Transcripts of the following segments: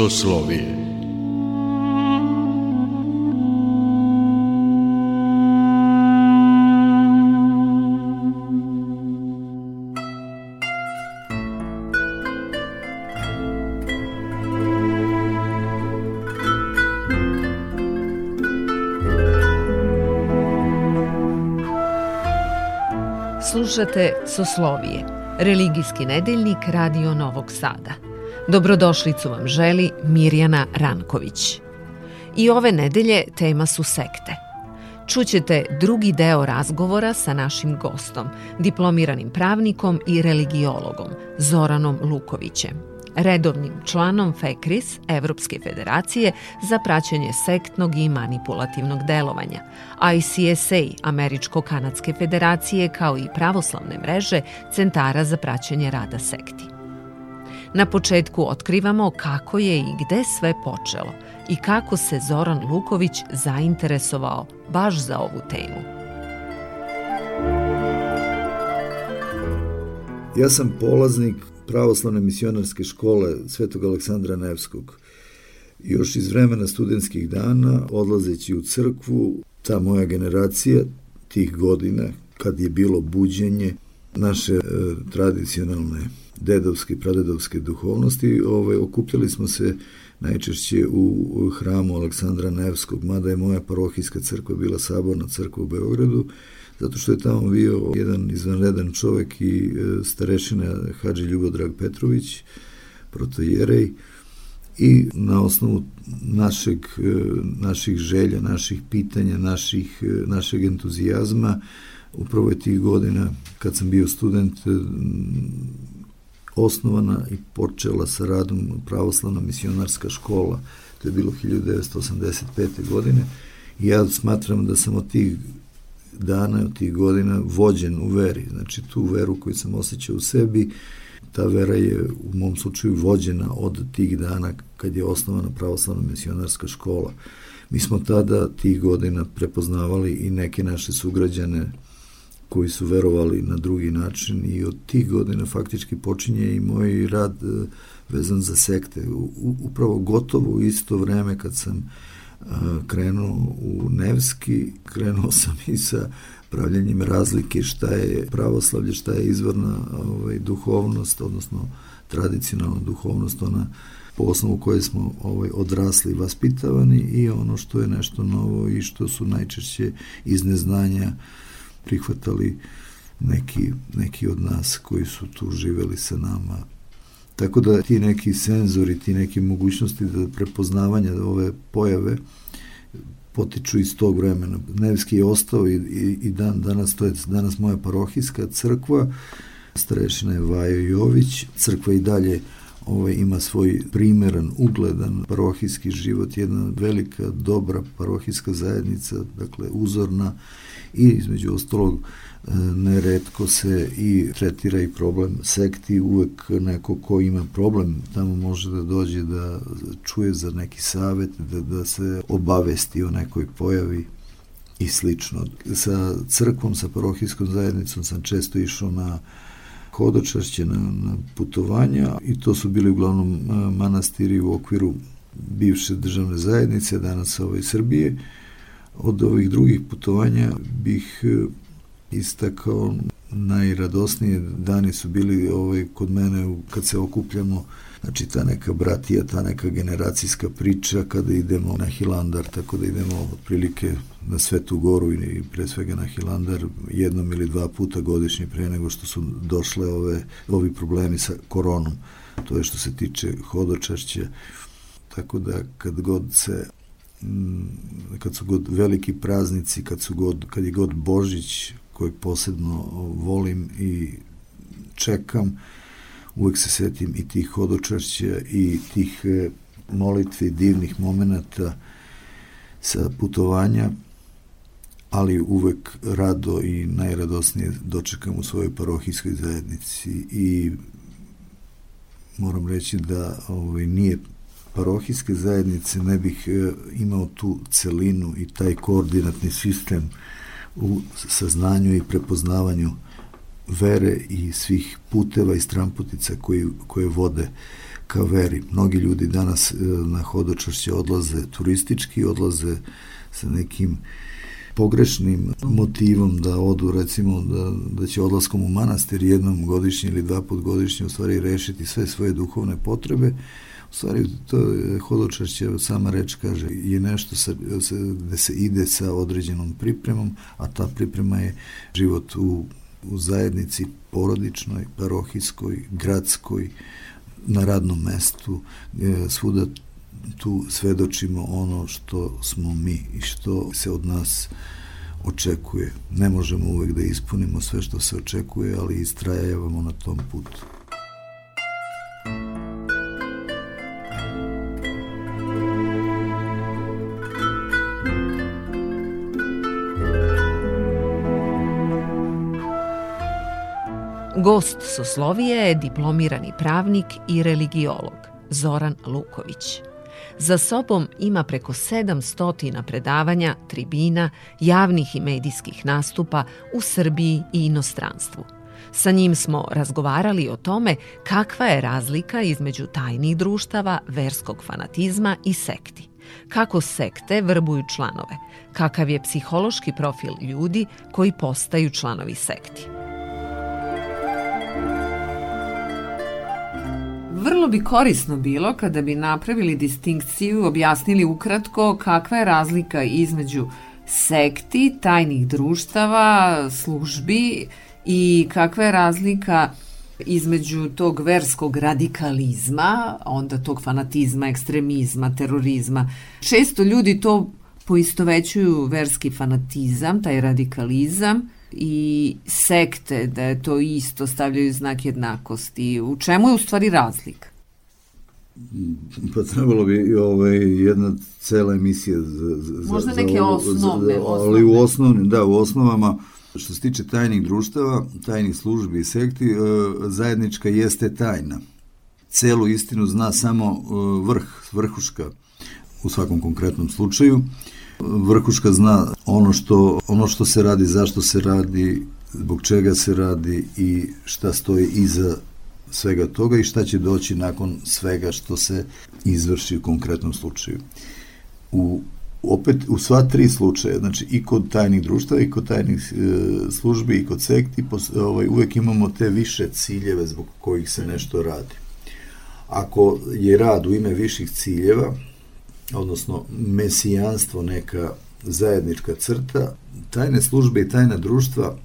soslovije. Slušate Soslovije, religijski nedeljnik Radio Novog Sada. Dobrodošlicu vam želi Mirjana Ranković. I ove nedelje tema su sekte. Čućete drugi deo razgovora sa našim gostom, diplomiranim pravnikom i religiologom Zoranom Lukovićem redovnim članom FEKRIS, Evropske federacije za praćenje sektnog i manipulativnog delovanja, ICSA, Američko-Kanadske federacije, kao i pravoslavne mreže Centara za praćenje rada sekti. Na početku otkrivamo kako je i gde sve počelo i kako se Zoran Luković zainteresovao baš za ovu temu. Ja sam polaznik pravoslavne misionarske škole Svetog Aleksandra Nevskog. Još iz vremena studentskih dana, odlazeći u crkvu, ta moja generacija tih godina, kad je bilo buđenje naše e, tradicionalne dedovske pradedovske duhovnosti, ovaj, okupljali smo se najčešće u, u hramu Aleksandra Nevskog, mada je moja parohijska crkva bila saborna crkva u Beogradu, zato što je tamo bio jedan izvanredan čovek i e, starešina Hadži Ljubodrag Petrović, protojerej, i na osnovu našeg, e, naših želja, naših pitanja, naših, e, našeg entuzijazma, upravo je tih godina kad sam bio student osnovana i počela sa radom pravoslavna misionarska škola, to je bilo 1985. godine i ja smatram da sam od tih dana, od tih godina vođen u veri. Znači tu veru koju sam osjećao u sebi, ta vera je u mom slučaju vođena od tih dana kad je osnovana pravoslavna misionarska škola. Mi smo tada tih godina prepoznavali i neke naše sugrađane koji su verovali na drugi način i od tih godina faktički počinje i moj rad e, vezan za sekte. U, upravo gotovo isto vreme kad sam krenuo u Nevski, krenuo sam i sa pravljanjem razlike šta je pravoslavlje, šta je izvorna ovaj, duhovnost, odnosno tradicionalna duhovnost, ona po osnovu koje smo ovaj, odrasli vaspitavani i ono što je nešto novo i što su najčešće iz neznanja prihvatali neki, neki od nas koji su tu živeli sa nama Tako da ti neki senzori, ti neke mogućnosti da prepoznavanja ove pojave potiču iz tog vremena. Nevski je ostao i, i, i dan danas, to je danas moja parohijska crkva, starešina je Vajo Jović, crkva i dalje ovaj, ima svoj primeran, ugledan parohijski život, jedna velika, dobra parohijska zajednica, dakle uzorna i između ostalog neretko se i tretira i problem sekti, uvek neko ko ima problem tamo može da dođe da čuje za neki savet, da, da se obavesti o nekoj pojavi i slično. Sa crkvom, sa parohijskom zajednicom sam često išao na hodočašće, na, na putovanja i to su bili uglavnom manastiri u okviru bivše državne zajednice, danas ove Srbije. Od ovih drugih putovanja bih istakao najradosnije dani su bili ovaj, kod mene kad se okupljamo znači ta neka bratija, ta neka generacijska priča kada idemo na Hilandar, tako da idemo otprilike na Svetu Goru i pre svega na Hilandar jednom ili dva puta godišnje pre nego što su došle ove, ovi problemi sa koronom. To je što se tiče hodočašća. Tako da kad god se mm, kad su god veliki praznici, kad su god, kad je god Božić, koji posebno volim i čekam. Uvek se setim i tih hodočašća i tih e, molitvi, divnih momenta sa putovanja, ali uvek rado i najradosnije dočekam u svojoj parohijskoj zajednici i moram reći da ovaj, nije parohijske zajednice ne bih e, imao tu celinu i taj koordinatni sistem u saznanju i prepoznavanju vere i svih puteva i stramputica koji, koje vode ka veri. Mnogi ljudi danas e, na hodočašće odlaze turistički, odlaze sa nekim pogrešnim motivom da odu recimo da, da će odlaskom u manastir jednom godišnje ili dva put godišnje u stvari rešiti sve svoje duhovne potrebe u stvari to hodočašće sama reč kaže je nešto sa, sa, gde se ide sa određenom pripremom a ta priprema je život u, u zajednici porodičnoj, parohijskoj, gradskoj, na radnom mestu, svuda tu svedočimo ono što smo mi i što se od nas očekuje. Ne možemo uvek da ispunimo sve što se očekuje, ali istrajavamo na tom putu. Gost Soslovije je diplomirani pravnik i religiolog Zoran Luković. Za sobom ima preko 700 predavanja, tribina, javnih i medijskih nastupa u Srbiji i inostranstvu. Sa njim smo razgovarali o tome kakva je razlika između tajnih društava, verskog fanatizma i sekti. Kako sekte vrbuju članove, kakav je psihološki profil ljudi koji postaju članovi sekti. Vrlo bi korisno bilo kada bi napravili distinkciju, objasnili ukratko kakva je razlika između sekti, tajnih društava, službi i kakva je razlika između tog verskog radikalizma, onda tog fanatizma, ekstremizma, terorizma. Često ljudi to poistovećuju verski fanatizam, taj radikalizam, i sekte, da je to isto, stavljaju znak jednakosti. U čemu je u stvari razlika? Pa trebalo bi ovaj, jedna cela emisija za, za, Možda neke za, osnovne, za, osnovne. Ali u osnovnim, da, u osnovama što se tiče tajnih društava, tajnih službi i sekti, e, zajednička jeste tajna. Celu istinu zna samo e, vrh, vrhuška u svakom konkretnom slučaju. Vrhuška zna ono što, ono što se radi, zašto se radi, zbog čega se radi i šta stoji iza svega toga i šta će doći nakon svega što se izvrši u konkretnom slučaju. U opet u sva tri slučaja, znači i kod tajnih društava i kod tajnih e, službi i kod sekti, pos, ovaj, uvek imamo te više ciljeve zbog kojih se nešto radi. Ako je rad u ime viših ciljeva, odnosno mesijanstvo neka zajednička crta, tajne službe i tajna društva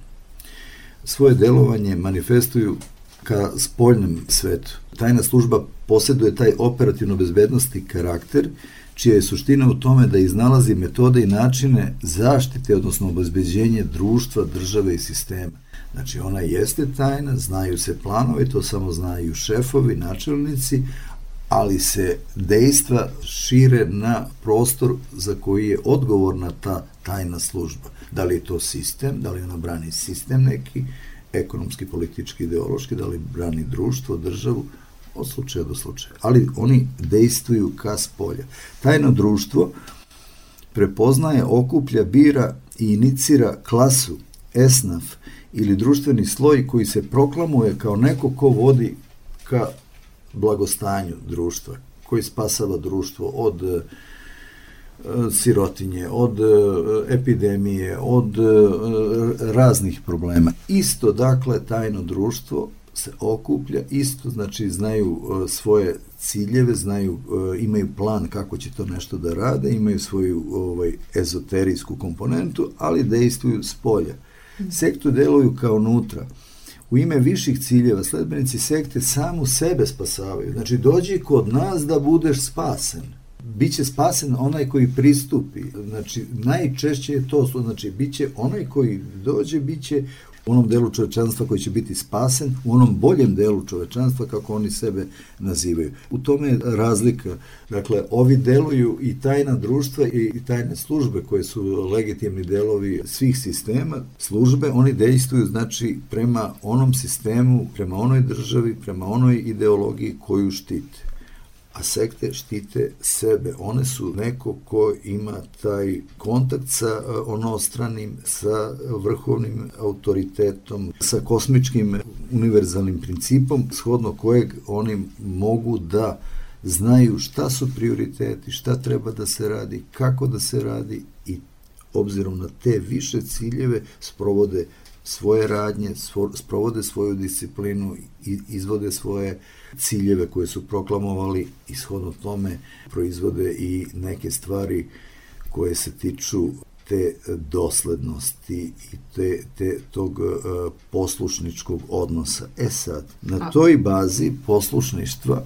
svoje delovanje manifestuju ka spoljnom svetu. Tajna služba posjeduje taj operativno bezbednosti karakter, čija je suština u tome da iznalazi metode i načine zaštite, odnosno obezbeđenje društva, države i sistema. Znači, ona jeste tajna, znaju se planovi, to samo znaju šefovi, načelnici, ali se dejstva šire na prostor za koji je odgovorna ta tajna služba. Da li je to sistem, da li ona brani sistem neki, ekonomski, politički, ideološki, da li brani društvo, državu, od slučaja do slučaja. Ali oni dejstvuju ka spolja. Tajno društvo prepoznaje, okuplja, bira i inicira klasu, esnaf ili društveni sloj koji se proklamuje kao neko ko vodi ka blagostanju društva, koji spasava društvo od e, sirotinje, od e, epidemije, od e, raznih problema. Isto, dakle, tajno društvo se okuplja, isto, znači, znaju svoje ciljeve, znaju, imaju plan kako će to nešto da rade, imaju svoju ovaj, ezoterijsku komponentu, ali dejstvuju s polja. Sektu deluju kao nutra u ime viših ciljeva sledbenici sekte samu sebe spasavaju. Znači, dođi kod nas da budeš spasen. Biće spasen onaj koji pristupi. Znači, najčešće je to, znači, biće onaj koji dođe, biće u onom delu čovečanstva koji će biti spasen, u onom boljem delu čovečanstva kako oni sebe nazivaju. U tome je razlika. Dakle, ovi deluju i tajna društva i tajne službe koje su legitimni delovi svih sistema, službe, oni dejstvuju znači prema onom sistemu, prema onoj državi, prema onoj ideologiji koju štite. A sekte štite sebe. One su neko ko ima taj kontakt sa e, onostranim, sa vrhovnim autoritetom, sa kosmičkim univerzalnim principom, shodno kojeg oni mogu da znaju šta su prioriteti, šta treba da se radi, kako da se radi i obzirom na te više ciljeve sprovode svoje radnje, sprovode svoju disciplinu i izvode svoje ciljeve koje su proklamovali i shodno tome proizvode i neke stvari koje se tiču te doslednosti i te, te tog uh, poslušničkog odnosa. E sad, na toj bazi poslušništva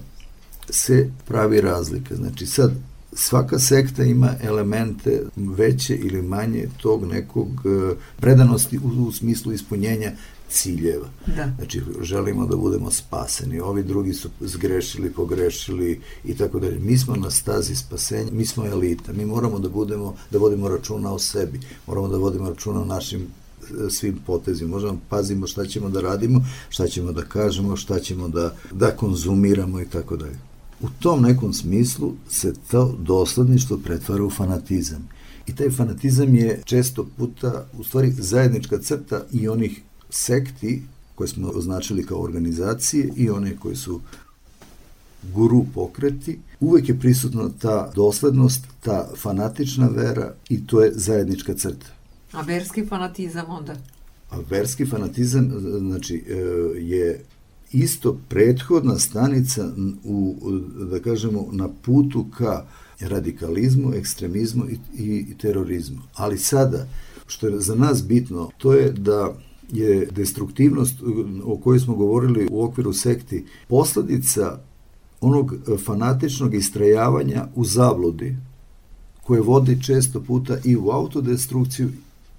se pravi razlika. Znači sad, svaka sekta ima elemente veće ili manje tog nekog uh, predanosti u, u smislu ispunjenja ciljeva. Da. Znači, želimo da budemo spaseni, ovi drugi su zgrešili, pogrešili i tako dalje. Mi smo na stazi spasenja, mi smo elita, mi moramo da budemo, da vodimo računa o sebi, moramo da vodimo računa o našim e, svim potezima. Možemo pazimo šta ćemo da radimo, šta ćemo da kažemo, šta ćemo da, da konzumiramo i tako dalje. U tom nekom smislu se to dosledništvo pretvara u fanatizam. I taj fanatizam je često puta u stvari zajednička crta i onih sekti koje smo označili kao organizacije i one koje su guru pokreti, uvek je prisutna ta doslednost, ta fanatična vera i to je zajednička crta. A verski fanatizam onda? A verski fanatizam znači, e, je isto prethodna stanica u, da kažemo, na putu ka radikalizmu, ekstremizmu i, i, terorizmu. Ali sada, što je za nas bitno, to je da je destruktivnost o kojoj smo govorili u okviru sekti posledica onog fanatičnog istrajavanja u zabludi koje vodi često puta i u autodestrukciju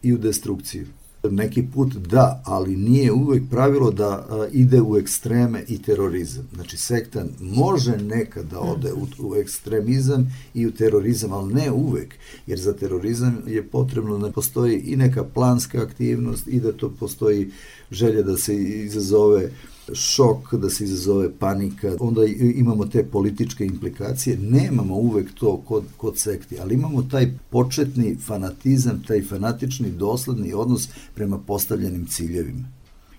i u destrukciju neki put da, ali nije uvek pravilo da ide u ekstreme i terorizam. Znači, sekta može nekad da ode u, u ekstremizam i u terorizam, ali ne uvek, jer za terorizam je potrebno da postoji i neka planska aktivnost i da to postoji želja da se izazove šok, da se izazove panika, onda imamo te političke implikacije, nemamo uvek to kod, kod sekti, ali imamo taj početni fanatizam, taj fanatični dosledni odnos prema postavljenim ciljevima.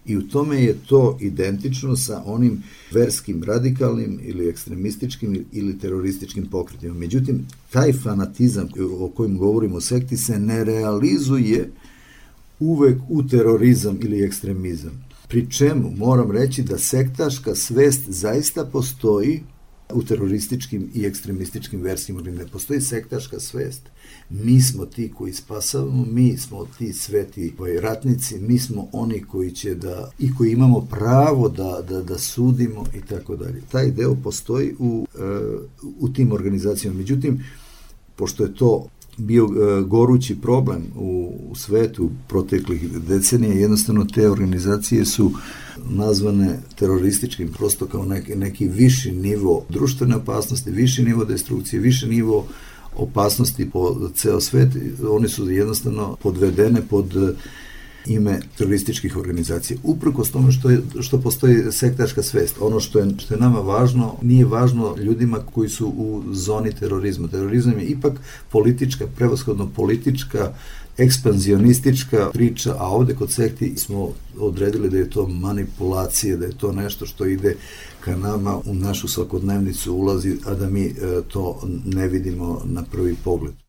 I u tome je to identično sa onim verskim, radikalnim ili ekstremističkim ili terorističkim pokretima. Međutim, taj fanatizam o kojem govorimo u sekti se ne realizuje uvek u terorizam ili ekstremizam. Pri čemu moram reći da sektaška svest zaista postoji u terorističkim i ekstremističkim verskim organizacijama. Postoji sektaška svest. Mi smo ti koji spasavamo, mi smo ti sveti ratnici, mi smo oni koji će da, i koji imamo pravo da, da, da sudimo i tako dalje. Taj deo postoji u, uh, u tim organizacijama. Međutim, pošto je to bio uh, gorući problem u, u svetu proteklih decenija, jednostavno te organizacije su nazvane terorističkim prosto kao neki, neki viši nivo društvene opasnosti, viši nivo destrukcije, viši nivo opasnosti po ceo svet, oni su jednostavno podvedene pod ime terorističkih organizacija. Uprkos tome što, je, što postoji sektaška svest, ono što je, što je nama važno, nije važno ljudima koji su u zoni terorizma. Terorizam je ipak politička, prevashodno politička, ekspanzionistička priča, a ovde kod sekti smo odredili da je to manipulacija, da je to nešto što ide ka nama u našu svakodnevnicu ulazi, a da mi e, to ne vidimo na prvi pogled.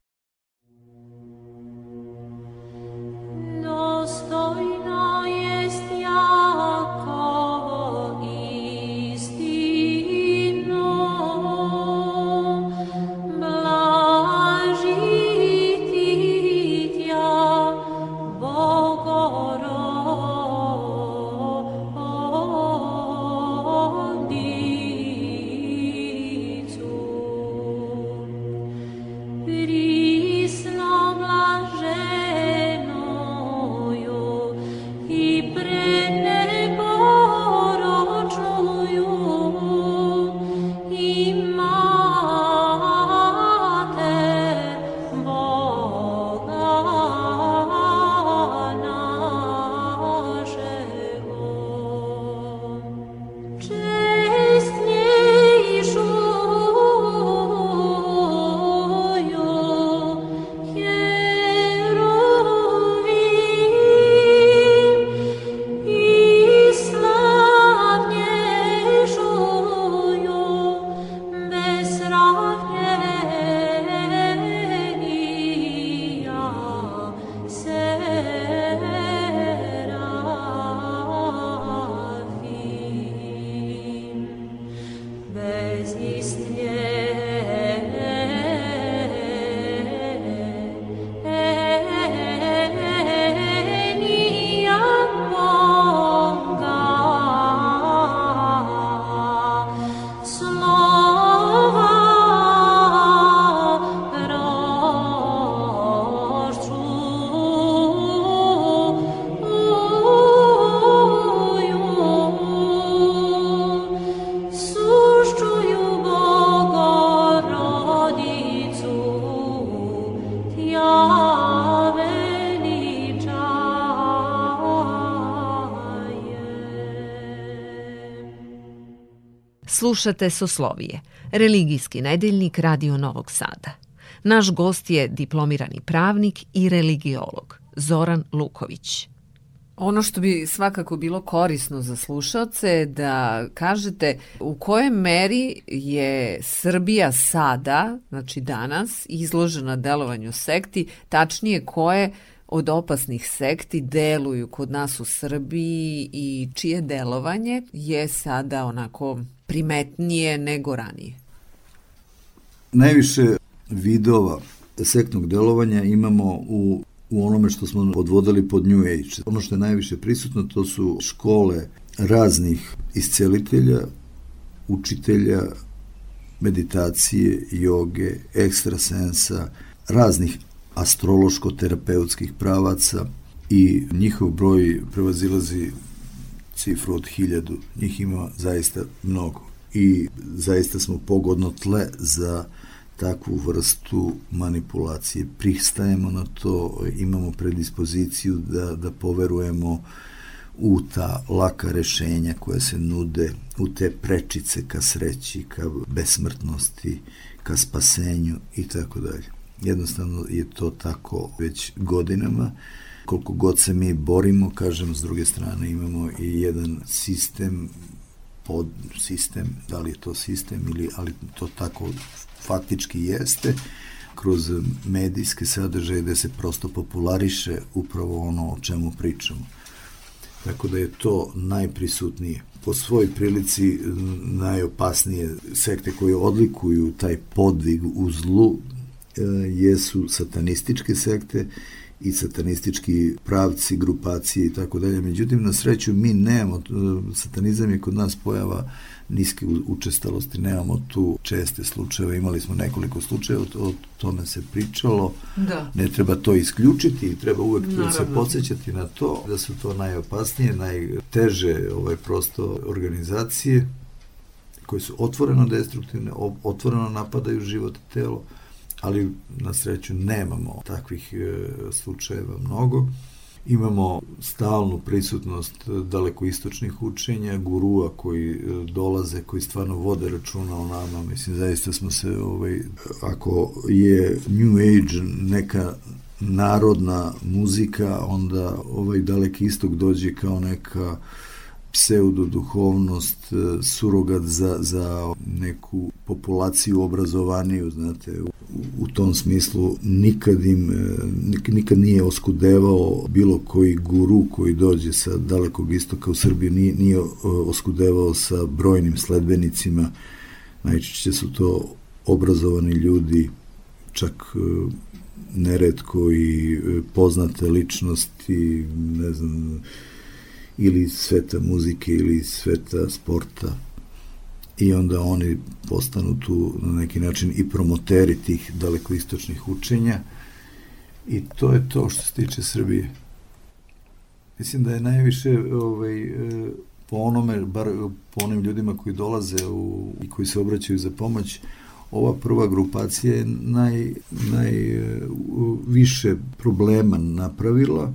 Slušate Soslovije, religijski nedeljnik Radio Novog Sada. Naš gost je diplomirani pravnik i religiolog Zoran Luković. Ono što bi svakako bilo korisno za slušalce je da kažete u kojoj meri je Srbija sada, znači danas, izložena delovanju sekti, tačnije koje od opasnih sekti deluju kod nas u Srbiji i čije delovanje je sada onako primetnije nego ranije? Najviše vidova sektnog delovanja imamo u u onome što smo odvodili pod New Age. Ono što je najviše prisutno to su škole raznih iscelitelja, učitelja, meditacije, joge, ekstrasensa, raznih astrološko-terapeutskih pravaca i njihov broj prevazilazi cifru od hiljadu. Njih ima zaista mnogo i zaista smo pogodno tle za takvu vrstu manipulacije. Pristajemo na to, imamo predispoziciju da, da poverujemo u ta laka rešenja koje se nude, u te prečice ka sreći, ka besmrtnosti, ka spasenju i tako dalje. Jednostavno je to tako već godinama. Koliko god se mi borimo, kažem, s druge strane imamo i jedan sistem pod sistem, da li je to sistem ili ali to tako faktički jeste, kroz medijske sadržaje da se prosto populariše upravo ono o čemu pričamo. Tako da je to najprisutnije. Po svoj prilici najopasnije sekte koje odlikuju taj podvig u zlu e, jesu satanističke sekte i satanistički pravci, grupacije i tako dalje. Međutim, na sreću mi nemamo, satanizam je kod nas pojava niske učestalosti, nemamo tu česte slučajeve, imali smo nekoliko slučajeva, o, o tome se pričalo, da. ne treba to isključiti, treba uvek Naravno. se podsjećati na to, da su to najopasnije, najteže ovaj, prosto organizacije, koje su otvoreno destruktivne, otvoreno napadaju život i telo, ali na sreću nemamo takvih e, slučajeva mnogo. Imamo stalnu prisutnost dalekoistočnih učenja, gurua koji e, dolaze, koji stvarno vode računa o nama. Mislim, zaista smo se, ovaj, ako je New Age neka narodna muzika, onda ovaj daleki istok dođe kao neka pseudoduhovnost, e, surogat za, za neku populaciju obrazovaniju, znate, u, u tom smislu nikad im, e, nikad nije oskudevao bilo koji guru koji dođe sa dalekog istoka u Srbiju, nije, nije e, oskudevao sa brojnim sledbenicima, najčešće su to obrazovani ljudi, čak neretko i poznate ličnosti, ne znam, ili sveta muzike ili sveta sporta. I onda oni postanu tu na neki način i promoteri tih dalekoistočnih učenja. I to je to što se tiče Srbije. Mislim da je najviše ovaj, e, po onome, bar po onim ljudima koji dolaze u, i koji se obraćaju za pomoć, ova prva grupacija je naj, najviše problema napravila,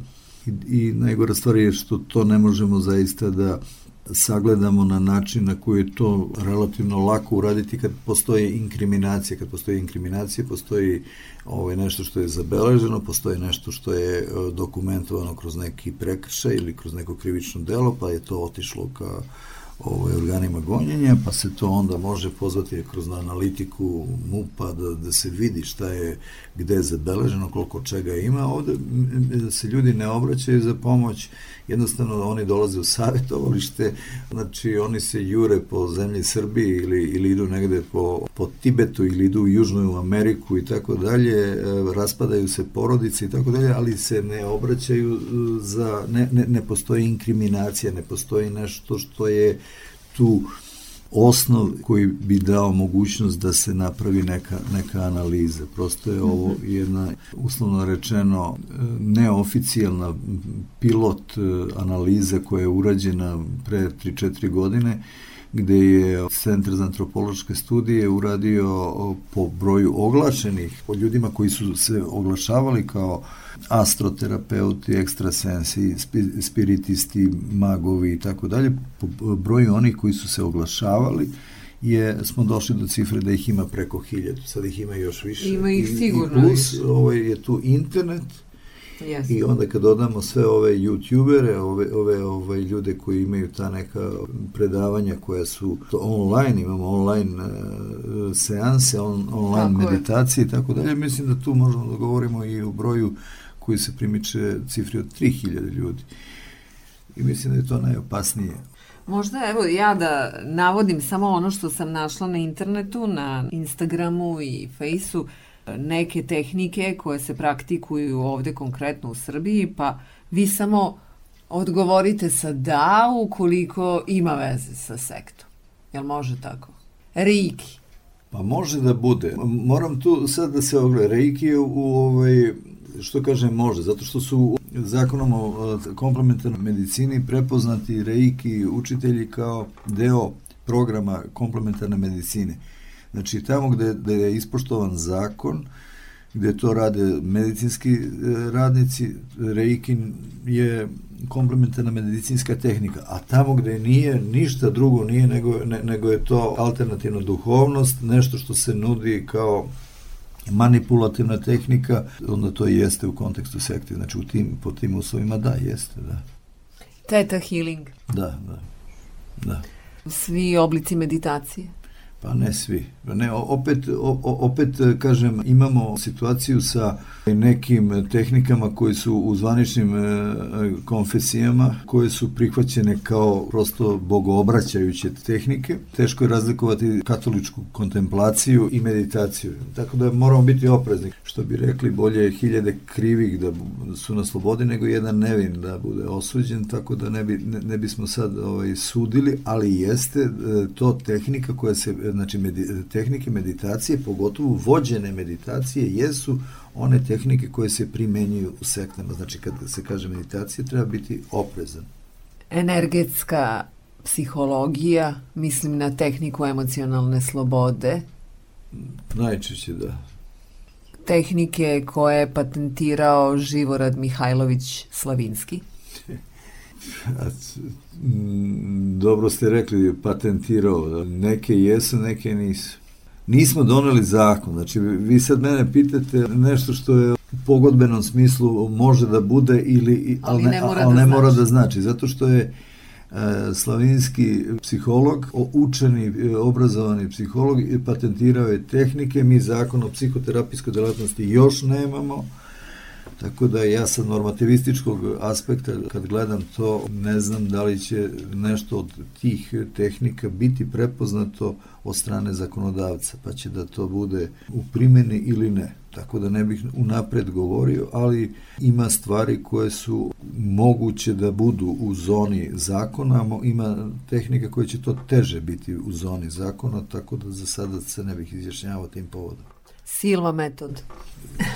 i, i najgora stvar je što to ne možemo zaista da sagledamo na način na koji je to relativno lako uraditi kad postoje inkriminacija. Kad postoje inkriminacija, postoji ovaj, nešto što je zabeleženo, postoji nešto što je e, dokumentovano kroz neki prekršaj ili kroz neko krivično delo, pa je to otišlo ka ovaj, organima gonjenja, pa se to onda može pozvati kroz analitiku MUPA da, da se vidi šta je, gde je zabeleženo, koliko čega ima. Ovde se ljudi ne obraćaju za pomoć, jednostavno oni dolaze u savjetovalište, znači oni se jure po zemlji Srbiji ili, ili idu negde po, po Tibetu ili idu u Južnu Ameriku i tako dalje, e, raspadaju se porodice i tako dalje, ali se ne obraćaju e, za, ne, ne, ne postoji inkriminacija, ne postoji nešto što je tu osnov koji bi dao mogućnost da se napravi neka, neka analiza. Prosto je ovo mhm. jedna, uslovno rečeno, neoficijalna pilot e, analiza koja je urađena pre 3-4 godine gde je Centar za antropološke studije uradio po broju oglašenih, po ljudima koji su se oglašavali kao astroterapeuti, ekstrasensi, spiritisti, magovi i tako dalje, po broju onih koji su se oglašavali je, smo došli do cifre da ih ima preko hiljadu, sad ih ima još više. Ima ih sigurno I plus, više. Ovaj, je tu internet, Yes. I onda kad dodamo sve ove youtubere, ove, ove, ove ljude koji imaju ta neka predavanja koja su online, imamo online uh, seanse, on, online tako meditacije i tako dalje, mislim da tu možemo da govorimo i o broju koji se primiče cifri od 3000 ljudi. I mislim da je to najopasnije. Možda evo ja da navodim samo ono što sam našla na internetu, na Instagramu i Fejsu, neke tehnike koje se praktikuju ovde konkretno u Srbiji, pa vi samo odgovorite sa da ukoliko ima veze sa sektom. Jel može tako? Reiki. Pa može da bude. Moram tu sad da se ogleda. Reiki je u ovaj, što kažem može, zato što su zakonom o komplementarnoj medicini prepoznati reiki učitelji kao deo programa komplementarne medicine. Znači, tamo gde, gde je ispoštovan zakon, gde to rade medicinski e, radnici, reikin je komplementarna medicinska tehnika, a tamo gde nije ništa drugo nije nego, ne, nego je to alternativna duhovnost, nešto što se nudi kao manipulativna tehnika, onda to jeste u kontekstu sekte, znači u tim, po tim uslovima da, jeste, da. Teta healing. Da, da, da. Svi oblici meditacije. Pa ne svi. Ne, opet, opet, kažem, imamo situaciju sa nekim tehnikama koji su u zvaničnim e, konfesijama, koje su prihvaćene kao prosto bogoobraćajuće tehnike. Teško je razlikovati katoličku kontemplaciju i meditaciju. Tako da moramo biti oprezni. Što bi rekli, bolje je hiljade krivih da su na slobodi nego jedan nevin da bude osuđen, tako da ne, bi, ne, ne bismo sad ovaj, sudili, ali jeste e, to tehnika koja se znači medi, tehnike meditacije, pogotovo vođene meditacije, jesu one tehnike koje se primenjuju u sektama. Znači, kad se kaže meditacija, treba biti oprezan. Energetska psihologija, mislim na tehniku emocionalne slobode. Najčešće da. Tehnike koje je patentirao Živorad Mihajlović Slavinski. Dobro ste rekli, patentirao. Neke jesu, neke nisu. Nismo doneli zakon. Znači, vi sad mene pitate nešto što je u pogodbenom smislu može da bude ili, ali, ne, mora, ali da ne znači. mora da znači. Zato što je e, slavinski psiholog, učeni, e, obrazovani psiholog, patentirao je tehnike, mi zakon o psihoterapijskoj delatnosti još nemamo, Tako da ja sa normativističkog aspekta kad gledam to ne znam da li će nešto od tih tehnika biti prepoznato od strane zakonodavca, pa će da to bude u primjeni ili ne. Tako da ne bih unapred govorio, ali ima stvari koje su moguće da budu u zoni zakona, ima tehnika koje će to teže biti u zoni zakona, tako da za sada se ne bih izjašnjavao tim povodom. Silva metod.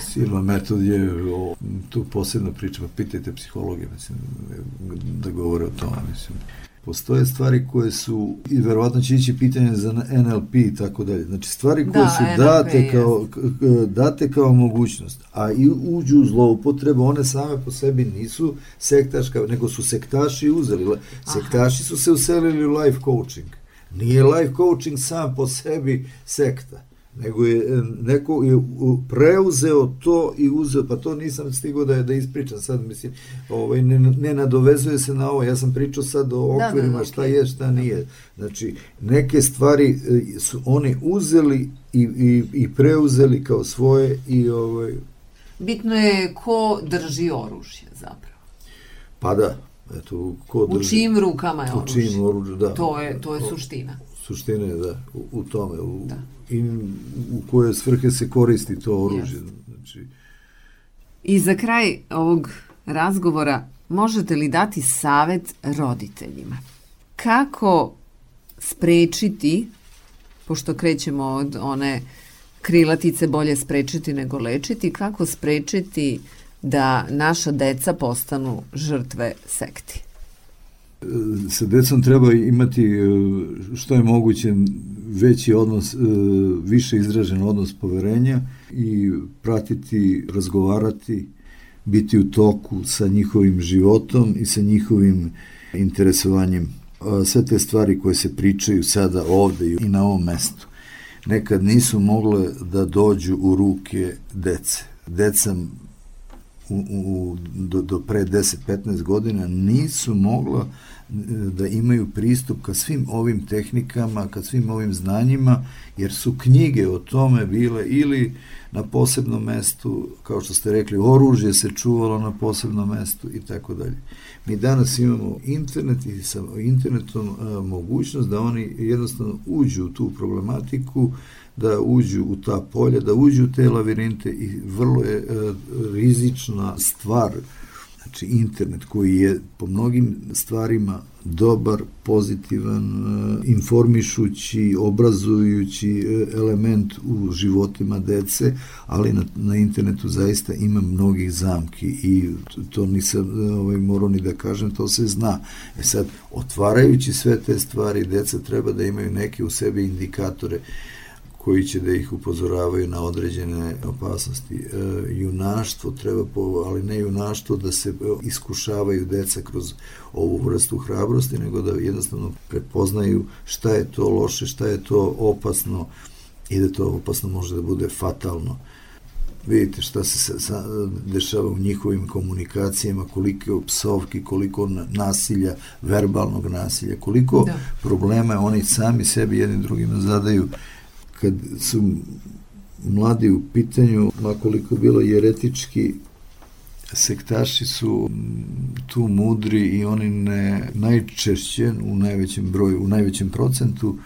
Silva metod je o, tu posebna priča, pa pitajte psihologe, mislim, da govore o tome, mislim. Postoje stvari koje su, i verovatno će ići pitanje za NLP i tako dalje, znači stvari koje da, su NLP date kao, date kao mogućnost, a i uđu u zloupotrebu, one same po sebi nisu sektaška, nego su sektaši uzeli. Sektaši su se uselili u life coaching. Nije life coaching sam po sebi sekta nego je neko je preuzeo to i uzeo, pa to nisam stigao da, da ispričam sad, mislim, ovaj, ne, ne nadovezuje se na ovo, ja sam pričao sad o okvirima, da, da, da, šta je, šta nije. Znači, neke stvari e, su oni uzeli i, i, i preuzeli kao svoje i ovaj... Bitno je ko drži oružje zapravo. Pa da, eto, ko drži... U čijim rukama je oružje? U čijim oružje, da. To je, to je suština. Suština je, da, u, u tome, u, da i u koje svrhe se koristi to oružje. Yes. Znači... I za kraj ovog razgovora možete li dati savet roditeljima? Kako sprečiti, pošto krećemo od one krilatice bolje sprečiti nego lečiti, kako sprečiti da naša deca postanu žrtve sekti? Sa decom treba imati e, što je moguće veći odnos, e, više izražen odnos poverenja i pratiti, razgovarati, biti u toku sa njihovim životom i sa njihovim interesovanjem sve te stvari koje se pričaju sada ovde i na ovom mestu nekad nisu mogle da dođu u ruke dece. Deca u, u, do, do pre 10-15 godina nisu mogla e, da imaju pristup ka svim ovim tehnikama, ka svim ovim znanjima, jer su knjige o tome bile ili na posebnom mestu, kao što ste rekli, oružje se čuvalo na posebnom mestu i tako dalje. Mi danas imamo internet i sa internetom a, mogućnost da oni jednostavno uđu u tu problematiku, da uđu u ta polja, da uđu u te lavirinte i vrlo je a, rizična stvar znači internet koji je po mnogim stvarima dobar, pozitivan, informišući, obrazujući element u životima dece, ali na, na internetu zaista ima mnogih zamki i to nisam ovaj, morao ni da kažem, to se zna. E sad, otvarajući sve te stvari, deca treba da imaju neke u sebi indikatore koji će da ih upozoravaju na određene opasnosti. E, junaštvo treba, po, ali ne junaštvo da se iskušavaju deca kroz ovu vrstu hrabrosti, nego da jednostavno prepoznaju šta je to loše, šta je to opasno i da to opasno može da bude fatalno. Vidite šta se sa, sa, dešava u njihovim komunikacijama, koliko psovki, koliko nasilja, verbalnog nasilja, koliko da. problema oni sami sebi jednim drugima zadaju kad su mladi u pitanju, makoliko bilo jeretički, sektaši su tu mudri i oni ne najčešće u najvećem broju, u najvećem procentu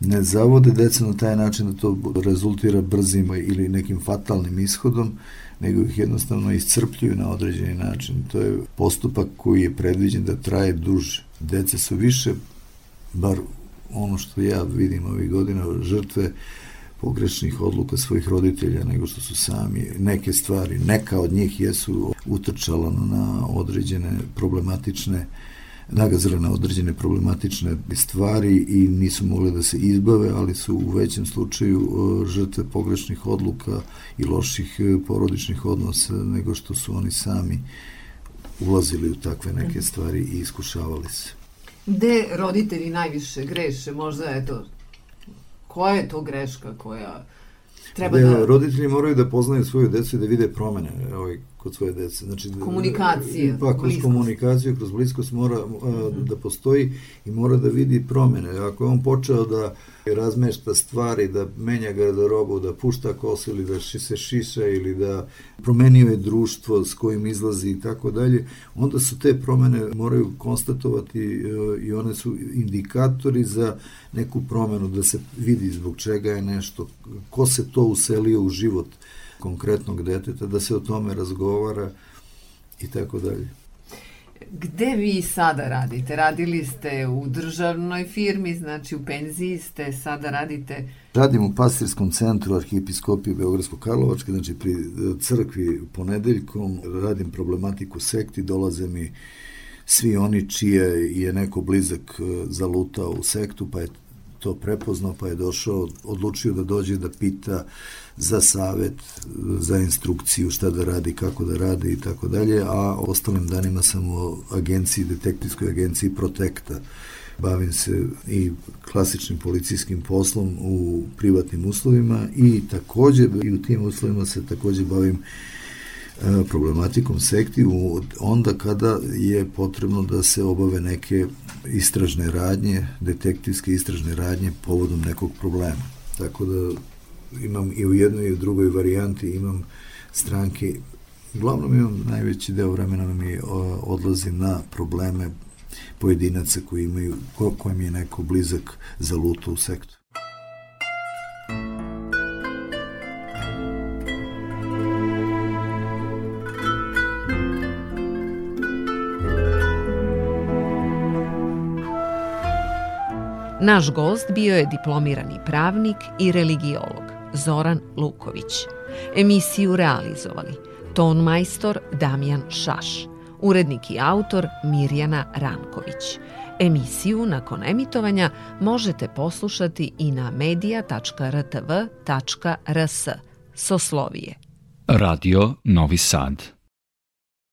ne zavode deca na taj način da to rezultira brzim ili nekim fatalnim ishodom, nego ih jednostavno iscrpljuju na određeni način. To je postupak koji je predviđen da traje duže. Deca su više, bar ono što ja vidim ovih godina, žrtve pogrešnih odluka svojih roditelja nego što su sami neke stvari, neka od njih jesu utrčala na određene problematične nagazile na određene problematične stvari i nisu mogli da se izbave, ali su u većem slučaju e, žrtve pogrešnih odluka i loših e, porodičnih odnosa nego što su oni sami ulazili u takve neke stvari i iskušavali se. Gde roditelji najviše greše? Možda je to koja je to greška koja treba da, da... Roditelji moraju da poznaju svoju decu i da vide promene ovaj, kod svoje dece. Znači, komunikacije. Pa, kroz bliskost. komunikaciju, kroz bliskost mora uh, mm -hmm. da postoji i mora da vidi promene. Ako je on počeo da razmešta stvari, da menja garderobu, da pušta kosu ili da se šiša ili da promenio je društvo s kojim izlazi i tako dalje, onda su te promene moraju konstatovati i one su indikatori za neku promenu, da se vidi zbog čega je nešto, ko se to uselio u život konkretnog deteta, da se o tome razgovara i tako dalje. Gde vi sada radite? Radili ste u državnoj firmi, znači u penziji ste, sada radite... Radim u pastirskom centru Arhijepiskopije Beogradsko-Karlovačke, znači pri crkvi ponedeljkom, radim problematiku sekti, dolaze mi svi oni čije je neko blizak e, zalutao u sektu, pa je to prepoznao, pa je došao, odlučio da dođe da pita za savet, za instrukciju šta da radi, kako da radi i tako dalje, a ostalim danima sam u agenciji, detektivskoj agenciji Protekta. Bavim se i klasičnim policijskim poslom u privatnim uslovima i takođe i u tim uslovima se takođe bavim e, problematikom sekti onda kada je potrebno da se obave neke istražne radnje, detektivske istražne radnje povodom nekog problema. Tako da imam i u jednoj i u drugoj varijanti imam stranke uglavnom imam najveći deo vremena mi odlazi na probleme pojedinaca koji imaju, ko, kojem je neko blizak za luto u sektu. Naš gost bio je diplomirani pravnik i religiolog. Zoran Luković. Emisiju realizovali ton majstor Damjan Šaš, urednik i autor Mirjana Ranković. Emisiju nakon emitovanja možete poslušati i na media.rtv.rs Soslovije. Radio Novi Sad